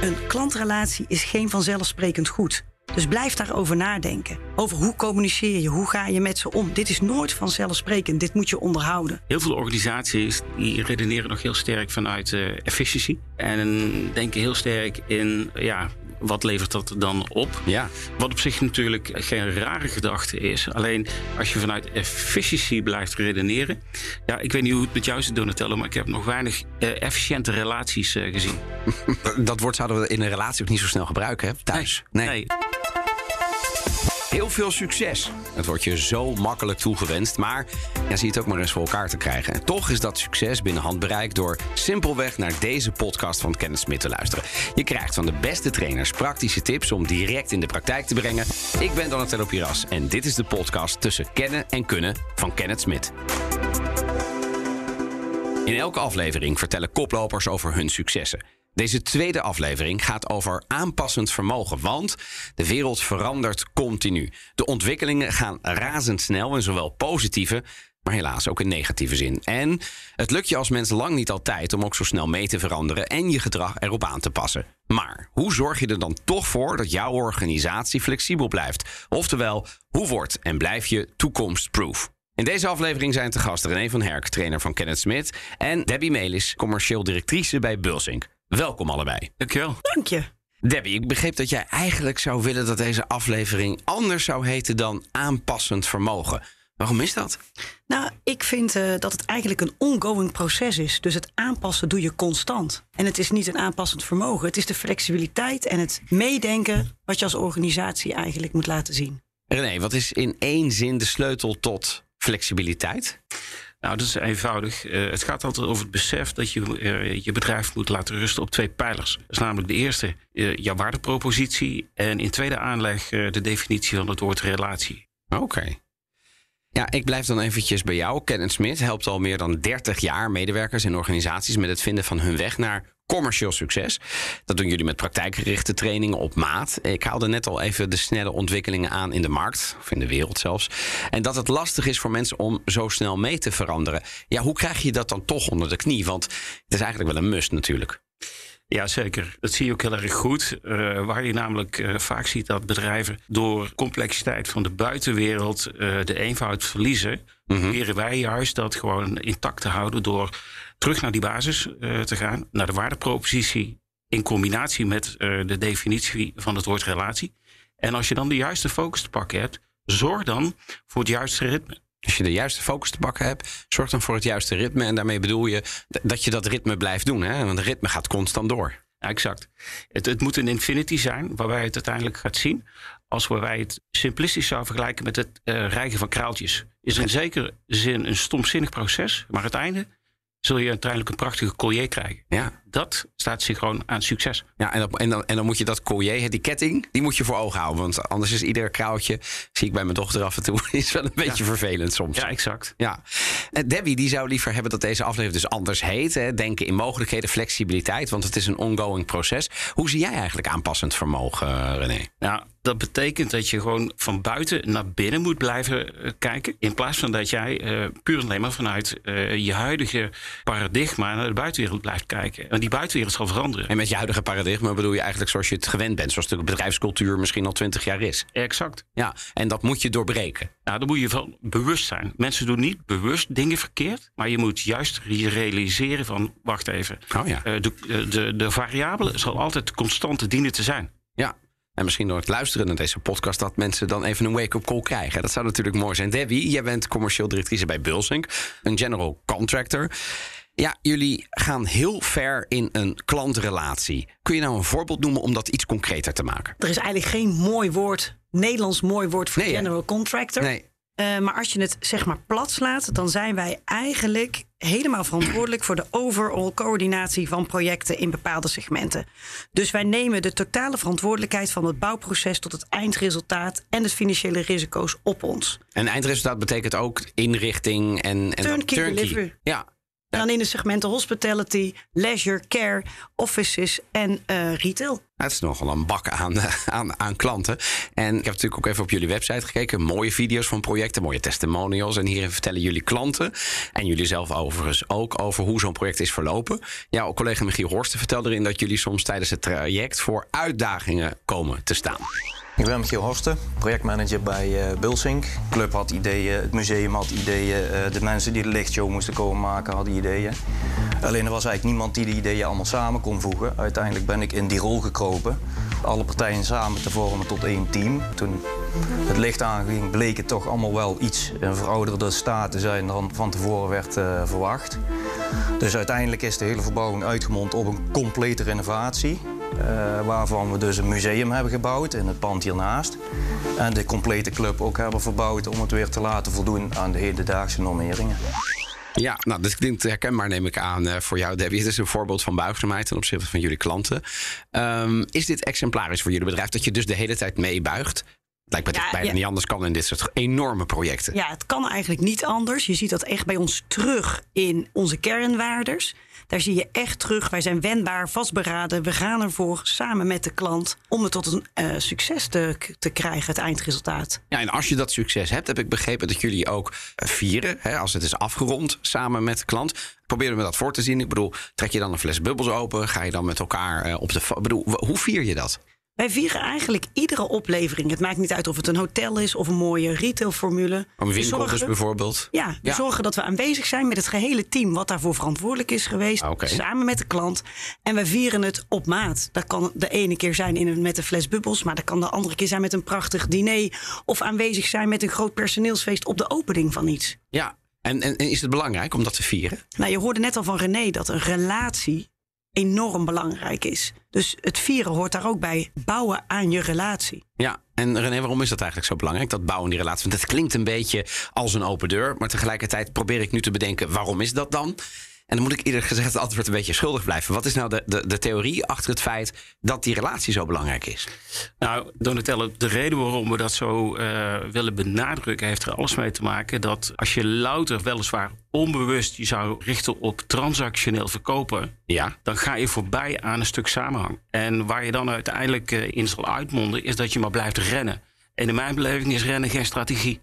Een klantrelatie is geen vanzelfsprekend goed. Dus blijf daarover nadenken. Over hoe communiceer je, hoe ga je met ze om. Dit is nooit vanzelfsprekend, dit moet je onderhouden. Heel veel organisaties die redeneren nog heel sterk vanuit uh, efficiëntie. En denken heel sterk in ja, wat levert dat dan op? Ja. Wat op zich natuurlijk geen rare gedachte is. Alleen als je vanuit efficiëntie blijft redeneren. Ja, ik weet niet hoe het met jou zit, Donatello, maar ik heb nog weinig uh, efficiënte relaties uh, gezien. dat woord zouden we in een relatie ook niet zo snel gebruiken, hè? Thuis. nee. nee. Heel veel succes. Het wordt je zo makkelijk toegewenst, maar ja, zie het ook maar eens voor elkaar te krijgen. En toch is dat succes binnen handbereik door simpelweg naar deze podcast van Kenneth Smit te luisteren. Je krijgt van de beste trainers praktische tips om direct in de praktijk te brengen. Ik ben Donatello Piras en dit is de podcast tussen kennen en kunnen van Kenneth Smit. In elke aflevering vertellen koplopers over hun successen. Deze tweede aflevering gaat over aanpassend vermogen, want de wereld verandert continu. De ontwikkelingen gaan razendsnel in zowel positieve, maar helaas ook in negatieve zin. En het lukt je als mens lang niet altijd om ook zo snel mee te veranderen en je gedrag erop aan te passen. Maar hoe zorg je er dan toch voor dat jouw organisatie flexibel blijft? Oftewel, hoe wordt en blijf je toekomstproof? In deze aflevering zijn te gast René van Herk, trainer van Kenneth Smit, en Debbie Melis, commercieel directrice bij Bulsink. Welkom allebei. Dankjewel. Dank je. Debbie, ik begreep dat jij eigenlijk zou willen dat deze aflevering anders zou heten dan aanpassend vermogen. Waarom is dat? Nou, ik vind uh, dat het eigenlijk een ongoing proces is. Dus het aanpassen doe je constant. En het is niet een aanpassend vermogen. Het is de flexibiliteit en het meedenken wat je als organisatie eigenlijk moet laten zien. René, wat is in één zin de sleutel tot flexibiliteit? Nou, dat is eenvoudig. Uh, het gaat altijd over het besef dat je uh, je bedrijf moet laten rusten op twee pijlers. Dat is namelijk de eerste, uh, jouw waardepropositie. En in tweede aanleg de definitie van het woord relatie. Oké. Ja, ik blijf dan eventjes bij jou. Kenneth Smit helpt al meer dan 30 jaar medewerkers en organisaties met het vinden van hun weg naar commercieel succes. Dat doen jullie met praktijkgerichte trainingen op maat. Ik haalde net al even de snelle ontwikkelingen aan in de markt, of in de wereld zelfs. En dat het lastig is voor mensen om zo snel mee te veranderen. Ja, hoe krijg je dat dan toch onder de knie? Want het is eigenlijk wel een must natuurlijk. Ja, zeker. Dat zie je ook heel erg goed. Uh, waar je namelijk uh, vaak ziet dat bedrijven door complexiteit van de buitenwereld uh, de eenvoud verliezen. Mm -hmm. wij juist dat gewoon intact te houden door terug naar die basis te gaan, naar de waardepropositie in combinatie met de definitie van het woord relatie. En als je dan de juiste focus te pakken hebt, zorg dan voor het juiste ritme. Als je de juiste focus te pakken hebt, zorg dan voor het juiste ritme. En daarmee bedoel je dat je dat ritme blijft doen. Hè? Want het ritme gaat constant door. Ja, exact. Het, het moet een infinity zijn, waarbij je het uiteindelijk gaat zien. Als wij het simplistisch zou vergelijken met het uh, rijgen van kraaltjes. Is in zekere zin een stomzinnig proces. Maar het einde zul je uiteindelijk een prachtige collier krijgen. Ja. Dat staat synchroon aan succes. Ja, en, en, dan, en dan moet je dat collier, die ketting, die moet je voor ogen houden. Want anders is ieder kraaltje, zie ik bij mijn dochter af en toe, is wel een beetje ja. vervelend soms. Ja, exact. Ja. En Debbie, die zou liever hebben dat deze aflevering dus anders heet. Hè? Denken in mogelijkheden, flexibiliteit, want het is een ongoing proces. Hoe zie jij eigenlijk aanpassend vermogen, René? Nou, dat betekent dat je gewoon van buiten naar binnen moet blijven uh, kijken. In plaats van dat jij uh, puur alleen maar vanuit uh, je huidige paradigma naar de buitenwereld blijft kijken. En die buitenwereld zal veranderen. En met je huidige paradigma bedoel je eigenlijk zoals je het gewend bent. Zoals de bedrijfscultuur misschien al twintig jaar is. Exact. Ja, en dat moet je doorbreken. Nou, dan moet je van bewust zijn. Mensen doen niet bewust dingen verkeerd. Maar je moet juist realiseren van, wacht even. Oh ja. de, de, de variabele zal altijd constante dienen te zijn. Ja, en misschien door het luisteren naar deze podcast dat mensen dan even een wake-up call krijgen. Dat zou natuurlijk mooi zijn. Debbie, jij bent commercieel directrice bij Bulsink, een general contractor. Ja, jullie gaan heel ver in een klantrelatie. Kun je nou een voorbeeld noemen om dat iets concreter te maken? Er is eigenlijk geen mooi woord, Nederlands mooi woord voor Nee, general contractor. Nee. Uh, maar als je het zeg maar plat slaat, dan zijn wij eigenlijk helemaal verantwoordelijk voor de overall coördinatie van projecten in bepaalde segmenten. Dus wij nemen de totale verantwoordelijkheid van het bouwproces tot het eindresultaat en de financiële risico's op ons. En eindresultaat betekent ook inrichting en, en Turnkey turnkey. delivery. Ja. En dan in de segmenten hospitality, leisure, care, offices en uh, retail. Het is nogal een bak aan, eh, aan, aan klanten. En ik heb natuurlijk ook even op jullie website gekeken. Mooie video's van projecten, mooie testimonials. En hierin vertellen jullie klanten en jullie zelf overigens ook over hoe zo'n project is verlopen. Jouw collega Michiel Horsten vertelde erin dat jullie soms tijdens het traject voor uitdagingen komen te staan. Ik ben Michiel Horsten, projectmanager bij uh, Bulsink. De club had ideeën, het museum had ideeën, uh, de mensen die de lichtshow moesten komen maken hadden ideeën. Alleen er was eigenlijk niemand die die ideeën allemaal samen kon voegen. Uiteindelijk ben ik in die rol gekropen. Alle partijen samen te vormen tot één team. Toen het licht aanging, bleek het toch allemaal wel iets een verouderde staat te zijn dan van tevoren werd uh, verwacht. Dus uiteindelijk is de hele verbouwing uitgemond op een complete renovatie. Uh, waarvan we dus een museum hebben gebouwd in het pand hiernaast. En de complete club ook hebben verbouwd om het weer te laten voldoen aan de hedendaagse normeringen. Ja, nou, dat klinkt herkenbaar, neem ik aan, uh, voor jou, Debbie. Het is een voorbeeld van buigzaamheid ten opzichte van jullie klanten. Um, is dit exemplarisch voor jullie bedrijf dat je dus de hele tijd meebuigt? Lijkt me ja, bijna ja. niet anders kan in dit soort enorme projecten. Ja, het kan eigenlijk niet anders. Je ziet dat echt bij ons terug in onze kernwaarders. Daar zie je echt terug. Wij zijn wendbaar, vastberaden. We gaan ervoor samen met de klant om het tot een uh, succes te, te krijgen, het eindresultaat. Ja, en als je dat succes hebt, heb ik begrepen dat jullie ook vieren. Hè, als het is afgerond samen met de klant. Probeer me dat voor te zien. Ik bedoel, trek je dan een fles bubbels open? Ga je dan met elkaar uh, op de. Ik bedoel, hoe vier je dat? Wij vieren eigenlijk iedere oplevering. Het maakt niet uit of het een hotel is of een mooie retailformule. Een winkel dus bijvoorbeeld? Ja, we ja. zorgen dat we aanwezig zijn met het gehele team... wat daarvoor verantwoordelijk is geweest, okay. samen met de klant. En wij vieren het op maat. Dat kan de ene keer zijn in een, met een fles bubbels... maar dat kan de andere keer zijn met een prachtig diner... of aanwezig zijn met een groot personeelsfeest op de opening van iets. Ja, en, en, en is het belangrijk om dat te vieren? Nou, je hoorde net al van René dat een relatie enorm belangrijk is. Dus het vieren hoort daar ook bij. Bouwen aan je relatie. Ja, en René, waarom is dat eigenlijk zo belangrijk, dat bouwen die relatie? Want het klinkt een beetje als een open deur. Maar tegelijkertijd probeer ik nu te bedenken, waarom is dat dan? En dan moet ik eerlijk gezegd het antwoord een beetje schuldig blijven. Wat is nou de, de, de theorie achter het feit dat die relatie zo belangrijk is? Nou, Donatello, de reden waarom we dat zo uh, willen benadrukken... heeft er alles mee te maken dat als je louter weliswaar onbewust... je zou richten op transactioneel verkopen... Ja. dan ga je voorbij aan een stuk samenhang. En waar je dan uiteindelijk uh, in zal uitmonden... is dat je maar blijft rennen. En in mijn beleving is rennen geen strategie.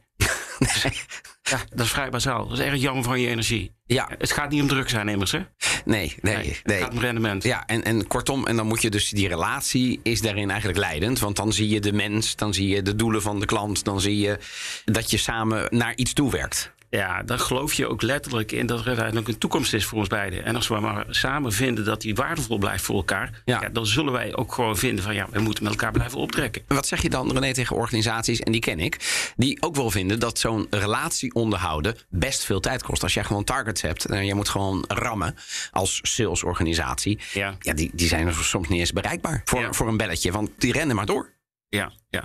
Ja, dat is vrij bazaal. Dat is erg jammer van je energie. Ja. Het gaat niet om druk zijn immers, hè? Nee, nee, nee. Het gaat om rendement. Ja, en, en kortom, en dan moet je dus die relatie is daarin eigenlijk leidend. Want dan zie je de mens, dan zie je de doelen van de klant, dan zie je dat je samen naar iets toewerkt. Ja, dan geloof je ook letterlijk in dat er uiteindelijk een toekomst is voor ons beiden. En als we maar samen vinden dat die waardevol blijft voor elkaar, ja. Ja, dan zullen wij ook gewoon vinden van ja, we moeten met elkaar blijven optrekken. En wat zeg je dan, René, tegen organisaties, en die ken ik, die ook wel vinden dat zo'n relatie onderhouden best veel tijd kost. Als jij gewoon targets hebt en je moet gewoon rammen als salesorganisatie, ja. Ja, die, die zijn soms niet eens bereikbaar voor, ja. voor een belletje, want die rennen maar door. Ja, ja.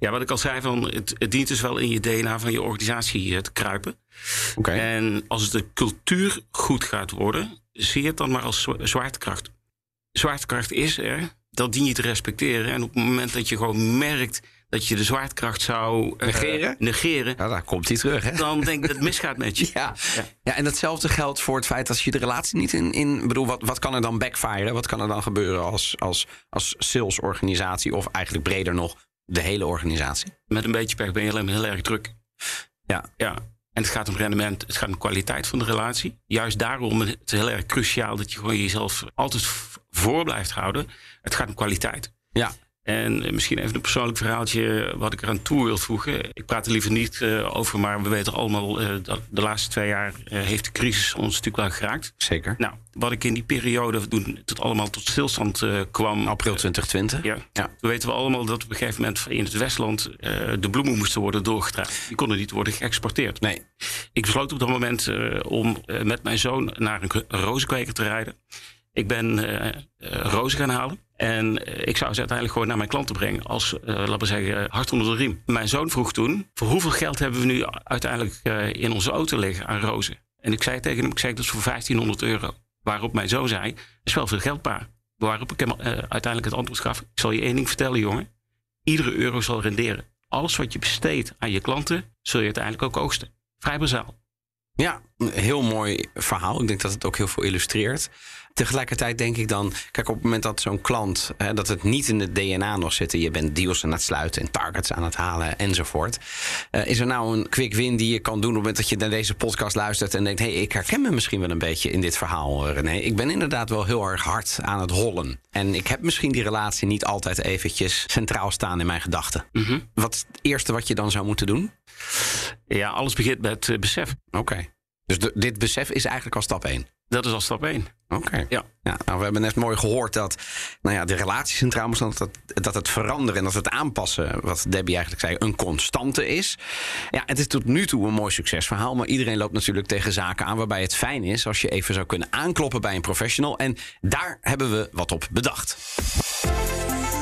ja, wat ik al zei, van, het, het dient dus wel in je DNA van je organisatie te kruipen. Okay. En als de cultuur goed gaat worden, zie je het dan maar als zwaartekracht. Zwaartekracht is er, dat dien je te respecteren. En op het moment dat je gewoon merkt dat je de zwaartekracht zou negeren, uh, negeren ja, daar komt hij terug. Hè? Dan denk ik dat het misgaat met je. Ja. Ja. ja, en datzelfde geldt voor het feit dat je de relatie niet in. in bedoel, wat, wat kan er dan backfire? Wat kan er dan gebeuren als, als, als salesorganisatie of eigenlijk breder nog de hele organisatie? Met een beetje pech ben je alleen maar heel erg druk. Ja. ja. En het gaat om rendement, het gaat om kwaliteit van de relatie. Juist daarom is het heel erg cruciaal dat je gewoon jezelf altijd voor blijft houden. Het gaat om kwaliteit. Ja. En misschien even een persoonlijk verhaaltje wat ik eraan toe wil voegen. Ik praat er liever niet uh, over, maar we weten allemaal uh, dat de laatste twee jaar uh, heeft de crisis ons natuurlijk wel geraakt. Zeker. Nou, wat ik in die periode, toen het allemaal tot stilstand kwam. April 2020. ja, ja. Toen weten we allemaal dat op een gegeven moment in het Westland de bloemen moesten worden doorgedragen. Die konden niet worden geëxporteerd. Nee. Ik besloot op dat moment om met mijn zoon naar een rozenkweker te rijden. Ik ben rozen gaan halen. En ik zou ze uiteindelijk gewoon naar mijn klanten brengen als, uh, laten we zeggen, hart onder de riem. Mijn zoon vroeg toen, voor hoeveel geld hebben we nu uiteindelijk uh, in onze auto liggen aan rozen? En ik zei tegen hem, ik zei dat is voor 1500 euro. Waarop mijn zoon zei, dat is wel veel geld, pa. Waarop ik hem uh, uiteindelijk het antwoord gaf, ik zal je één ding vertellen, jongen. Iedere euro zal renderen. Alles wat je besteedt aan je klanten, zul je uiteindelijk ook oogsten. Vrij bazaal. Ja, een heel mooi verhaal. Ik denk dat het ook heel veel illustreert. Tegelijkertijd denk ik dan, kijk, op het moment dat zo'n klant, hè, dat het niet in het DNA nog zit, je bent deals aan het sluiten en targets aan het halen enzovoort. Uh, is er nou een quick win die je kan doen op het moment dat je naar deze podcast luistert en denkt, hé, hey, ik herken me misschien wel een beetje in dit verhaal, René. Ik ben inderdaad wel heel erg hard aan het hollen. En ik heb misschien die relatie niet altijd eventjes centraal staan in mijn gedachten. Mm Wat is het eerste wat je dan zou moeten doen? Ja, alles begint met uh, besef. Oké. Dus de, dit besef is eigenlijk al stap 1. Dat is al stap 1. Oké. Ja. ja nou, we hebben net mooi gehoord dat nou ja, de relatie centraal moet dat, dat het veranderen en dat het aanpassen, wat Debbie eigenlijk zei, een constante is. Ja, het is tot nu toe een mooi succesverhaal, maar iedereen loopt natuurlijk tegen zaken aan waarbij het fijn is als je even zou kunnen aankloppen bij een professional. En daar hebben we wat op bedacht.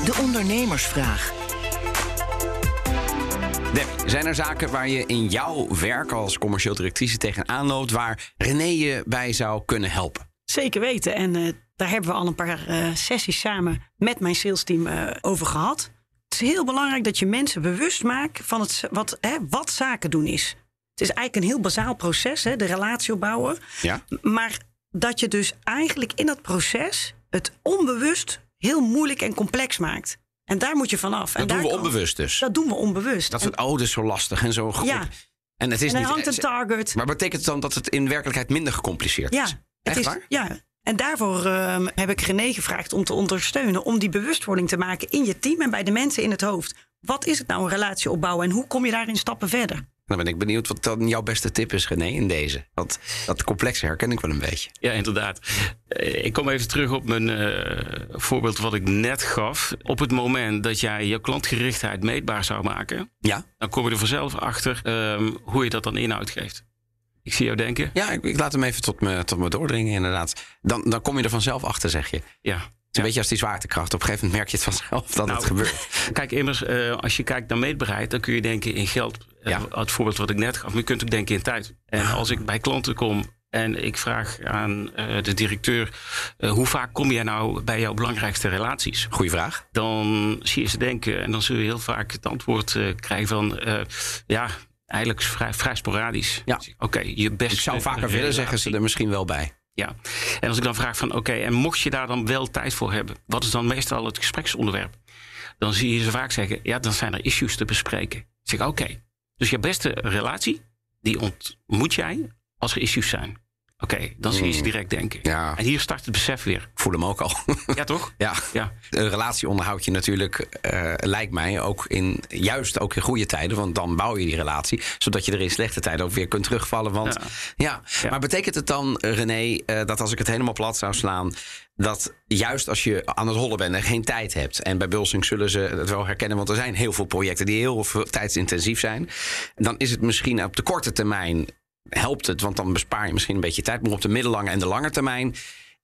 De ondernemersvraag. Debbie, zijn er zaken waar je in jouw werk als commercieel directrice tegenaan loopt waar René je bij zou kunnen helpen? Zeker weten. En uh, daar hebben we al een paar uh, sessies samen met mijn salesteam uh, over gehad. Het is heel belangrijk dat je mensen bewust maakt van het, wat, hè, wat zaken doen is. Het is eigenlijk een heel bazaal proces, hè, de relatie opbouwen. Ja. Maar dat je dus eigenlijk in dat proces het onbewust heel moeilijk en complex maakt. En daar moet je vanaf. Dat en doen we onbewust dus. Dat doen we onbewust. Dat soort, oh, is zo lastig en zo goed. Ja. En het is en niet. hangt een target. Maar betekent het dan dat het in werkelijkheid minder gecompliceerd Ja, is? Echt is, waar? ja. En daarvoor ehm, heb ik René gevraagd om te ondersteunen. Om die bewustwording te maken in je team en bij de mensen in het hoofd. Wat is het nou, een relatie opbouwen? En hoe kom je daarin stappen verder? Dan ben ik benieuwd wat dan jouw beste tip is, René, in deze. Want dat complexe herken ik wel een beetje. Ja, inderdaad. Eh, Ik kom even terug op mijn eh, voorbeeld wat ik net gaf. Op het moment dat jij je klantgerichtheid meetbaar zou maken, Ja? dan kom je er vanzelf achter ehm, hoe je dat dan inhoud geeft. Ik zie jou denken. Ja, ik, ik laat hem even tot me, tot me doordringen, inderdaad. Dan, dan kom je er vanzelf achter, zeg je. Ja. Is een beetje als die zwaartekracht. Op een gegeven moment merk je het vanzelf dat het Nou, gebeurt. Kijk, immers, eh, als je kijkt naar meetbaarheid, dan kun je denken in geld. Eh. Het voorbeeld wat ik net gaf, maar je kunt ook denken in tijd. En als ik bij klanten kom en ik vraag aan eh, de directeur: hoe vaak kom jij nou bij jouw belangrijkste relaties? Goeie vraag. dan zie je ze denken en dan zul je heel vaak het antwoord krijgen van ja, eigenlijk vrij, vrij sporadisch. Ja. Oké, je beste Ik zou vaker willen, zeggen ze er misschien wel bij. Ja. En als ik dan vraag van oké, en mocht je daar dan wel tijd voor hebben, wat is dan meestal het gespreksonderwerp? Dan zie je ze vaak zeggen, ja, dan zijn er issues te bespreken. Ik zeg oké, dus je beste relatie, die ontmoet jij als er issues zijn. Oké, dan zie je ze direct denken. Ja. En hier start het besef weer. Ik voel hem ook al. Ja, toch? ja. Ja. Een relatie onderhoud je natuurlijk, eh, lijkt mij, ook in, juist ook in goede tijden. Want dan bouw je die relatie. Zodat je er in slechte tijden ook weer kunt terugvallen. Want ja. Ja. Maar betekent het dan, René, eh, dat als ik het helemaal plat zou slaan. Dat juist als je aan het hollen bent en geen tijd hebt. En bij Bulsing zullen ze het wel herkennen. Want er zijn heel veel projecten die heel veel tijdsintensief zijn. Dan is het misschien op de korte termijn helpt het. Want dan bespaar je misschien een beetje tijd. Maar op de middellange en de lange termijn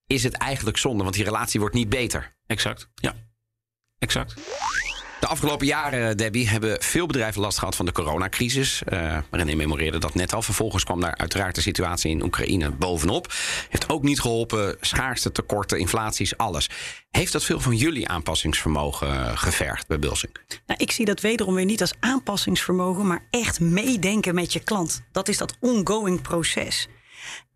is het eigenlijk zonde. Want die relatie wordt niet beter. Exact. Ja, exact. De afgelopen jaren, Debbie, hebben veel bedrijven last gehad van de coronacrisis. Uh, René memoreerde dat net al. Vervolgens kwam daar uiteraard de situatie in Oekraïne bovenop. Heeft ook niet geholpen. Schaarste, tekorten, inflaties, alles. Heeft dat veel van jullie aanpassingsvermogen uh, gevergd bij Bulsink? Nou, ik zie dat wederom weer niet als aanpassingsvermogen, maar echt meedenken met je klant. Dat is dat ongoing proces.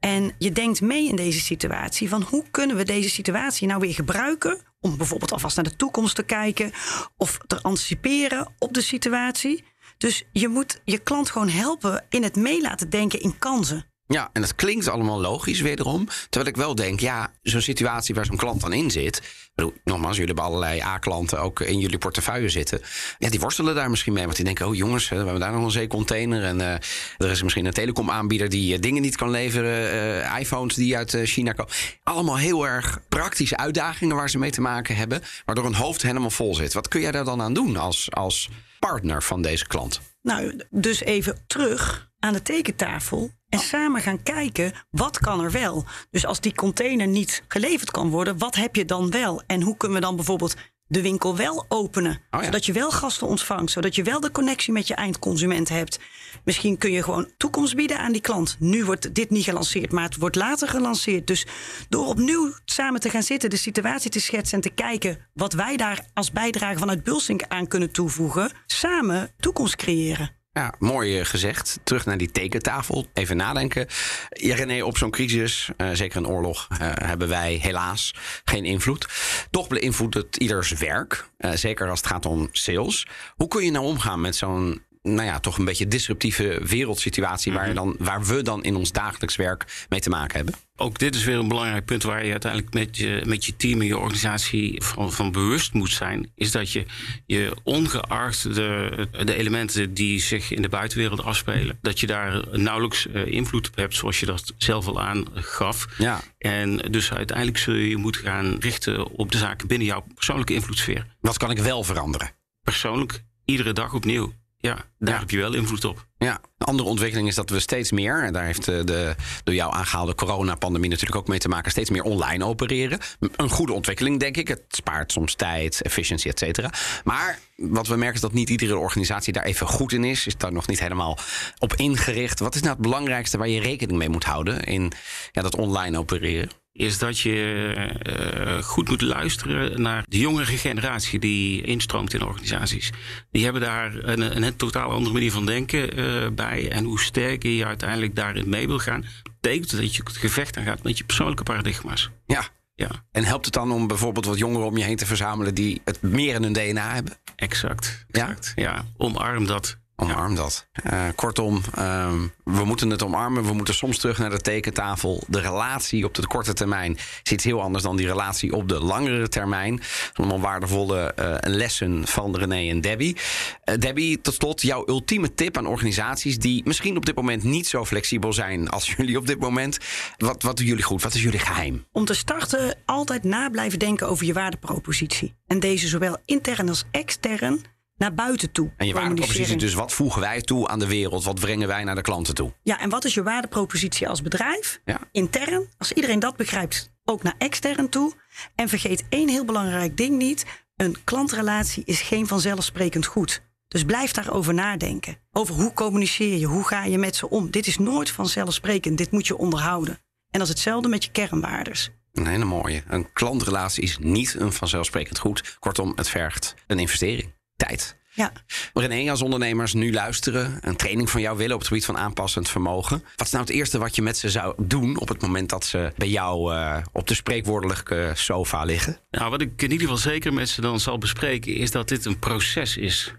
En je denkt mee in deze situatie van hoe kunnen we deze situatie nou weer gebruiken om bijvoorbeeld alvast naar de toekomst te kijken of te anticiperen op de situatie. Dus je moet je klant gewoon helpen in het mee laten denken in kansen. Ja, en dat klinkt allemaal logisch wederom. Terwijl ik wel denk, ja, zo'n situatie waar zo'n klant dan in zit. Bedoel, nogmaals, jullie hebben allerlei A-klanten ook in jullie portefeuille zitten. Ja, die worstelen daar misschien mee. Want die denken, oh jongens, we hebben daar nog een zeecontainer. En uh, er is misschien een telecomaanbieder die uh, dingen niet kan leveren. Uh, iPhones die uit China komen. Allemaal heel erg praktische uitdagingen waar ze mee te maken hebben. Waardoor een hoofd helemaal vol zit. Wat kun jij daar dan aan doen als, als partner van deze klant? Nou, dus even terug aan de tekentafel en samen gaan kijken wat kan er wel. Dus als die container niet geleverd kan worden, wat heb je dan wel? En hoe kunnen we dan bijvoorbeeld de winkel wel openen? Oh ja. Zodat je wel gasten ontvangt, zodat je wel de connectie met je eindconsument hebt. Misschien kun je gewoon toekomst bieden aan die klant. Nu wordt dit niet gelanceerd, maar het wordt later gelanceerd. Dus door opnieuw samen te gaan zitten, de situatie te schetsen en te kijken wat wij daar als bijdrage vanuit Bulsink aan kunnen toevoegen, samen toekomst creëren. Ja, mooi eh, gezegd. Terug naar die tekentafel. Even nadenken. Ja, René, op zo'n crisis, uh, zeker een oorlog, uh, hebben wij helaas geen invloed. Toch beïnvloedt het ieders werk. Zeker als het gaat om sales. Hoe kun je nou omgaan met zo'n nou ja, toch een beetje disruptieve wereldsituatie waar, je dan, waar we dan in ons dagelijks werk mee te maken hebben? Ook dit is weer een belangrijk punt waar je uiteindelijk met je, met je team en je organisatie van, van bewust moet zijn. Is dat je, je ongeacht de, de elementen die zich in de buitenwereld afspelen, dat je daar nauwelijks uh, invloed op hebt, zoals je dat zelf al aangaf. Ja. En dus uiteindelijk zul je je moeten gaan richten op de zaken binnen jouw persoonlijke invloedssfeer. Wat kan ik wel veranderen? Persoonlijk, iedere dag opnieuw. Ja, daar Ja. heb je wel invloed op. Ja, een andere ontwikkeling is dat we steeds meer, en daar heeft eh, de door jou aangehaalde coronapandemie natuurlijk ook mee te maken, steeds meer online opereren. Een goede ontwikkeling, denk ik. Het spaart soms tijd, efficiëntie, et cetera. Maar wat we merken is dat niet iedere organisatie daar even goed in is. Is daar nog niet helemaal op ingericht. Wat is nou het belangrijkste waar je rekening mee moet houden in ja, dat online opereren? Is dat je uh, goed moet luisteren naar de jongere generatie die instroomt in organisaties. Die hebben daar een, een totaal andere manier van denken uh, bij. En hoe sterker je uiteindelijk daarin mee wil gaan, betekent dat je het gevecht aangaat met je persoonlijke paradigma's. Ja. Ja, En helpt het dan om bijvoorbeeld wat jongeren om je heen te verzamelen die het meer in hun DNA hebben? exact. exact. Ja? omarm dat. Omarm dat. Uh, kortom, uh, we moeten het omarmen. We moeten soms terug naar de tekentafel. De relatie op de korte termijn is iets heel anders dan die relatie op de langere termijn. Allemaal waardevolle uh, lessen van René en Debbie. Uh, Debbie, tot slot, jouw ultieme tip aan organisaties die misschien op dit moment niet zo flexibel zijn als jullie op dit moment. Wat, wat doen jullie goed? Wat is jullie geheim? Om te starten, altijd na blijven denken over je waardepropositie. En deze zowel intern als extern naar buiten toe. En je waardepropositie, dus wat voegen wij toe aan de wereld? Wat brengen wij naar de klanten toe? Ja, en wat is je waardepropositie als bedrijf? Ja. Intern, als iedereen dat begrijpt, ook naar extern toe. En vergeet één heel belangrijk ding niet. Een klantrelatie is geen vanzelfsprekend goed. Dus blijf daarover nadenken. Over hoe communiceer je, hoe ga je met ze om. Dit is nooit vanzelfsprekend, dit moet je onderhouden. En dat is hetzelfde met je kernwaardes. Een hele mooie. Een klantrelatie is niet een vanzelfsprekend goed. Kortom, het vergt een investering. Tijd. Ja. René, als ondernemers nu luisteren, een training van jou willen op het gebied van aanpassend vermogen. Wat is nou het eerste wat je met ze zou doen op het moment dat ze bij jou uh, op de spreekwoordelijke sofa liggen? Nou, wat ik in ieder geval zeker met ze dan zal bespreken, is dat dit een proces is.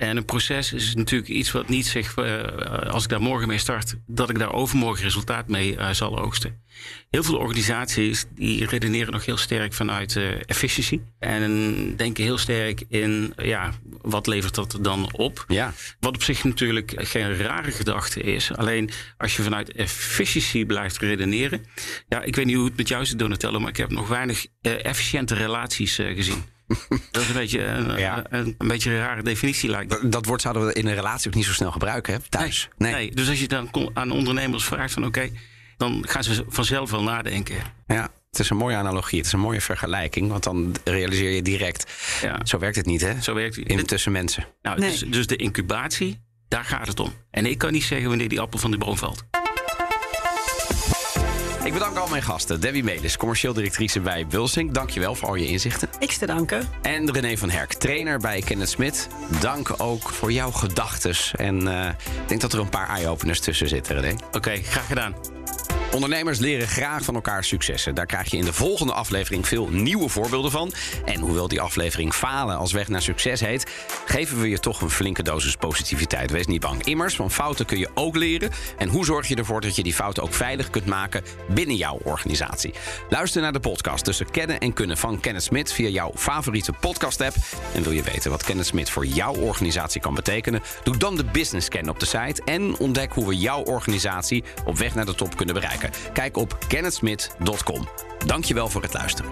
En een proces is natuurlijk iets wat niet zegt, uh, als ik daar morgen mee start, dat ik daar overmorgen resultaat mee uh, zal oogsten. Heel veel organisaties die redeneren nog heel sterk vanuit uh, efficiëntie. En denken heel sterk in, ja, wat levert dat dan op? Ja. Wat op zich natuurlijk geen rare gedachte is. Alleen als je vanuit efficiëntie blijft redeneren. Ja, ik weet niet hoe het met jou zit, Donatello, maar ik heb nog weinig efficiënte relaties gezien. Dat is een beetje een, Ja. een, een beetje een rare definitie lijkt. me. Dat woord zouden we in een relatie ook niet zo snel gebruiken, hè? Thuis. Nee. nee. Dus als je dan aan ondernemers vraagt van oké, dan gaan ze vanzelf wel nadenken. Ja. Het is een mooie analogie, het is een mooie vergelijking, want dan realiseer je direct. Ja. Zo werkt het niet, hè? Zo werkt het. In, tussen mensen. Nou, Nee. dus, dus de incubatie, daar gaat het om. En ik kan niet zeggen wanneer die appel van de boom valt. Ik bedank al mijn gasten. Debbie Melis, commercieel directrice bij Bulsink. Dankjewel voor al je inzichten. Niks te danken. En René van Herk, trainer bij Kenneth Smit. Dank ook voor jouw gedachtes. En eh, ik denk dat er een paar eye-openers tussen zitten, René. Oké, graag gedaan. Ondernemers leren graag van elkaar successen. Daar krijg je in de volgende aflevering veel nieuwe voorbeelden van. En hoewel die aflevering Falen als weg naar succes heet, geven we je toch een flinke dosis positiviteit. Wees niet bang. Immers, van fouten kun je ook leren. En hoe zorg je ervoor dat je die fouten ook veilig kunt maken binnen jouw organisatie? Luister naar de podcast tussen kennen en kunnen van Kenneth Smit via jouw favoriete podcast-app. En wil je weten wat Kenneth Smit voor jouw organisatie kan betekenen? Doe dan de business scan op de site en ontdek hoe we jouw organisatie op weg naar de top kunnen bereiken. Kijk op kennethsmit.com. Dankjewel voor het luisteren.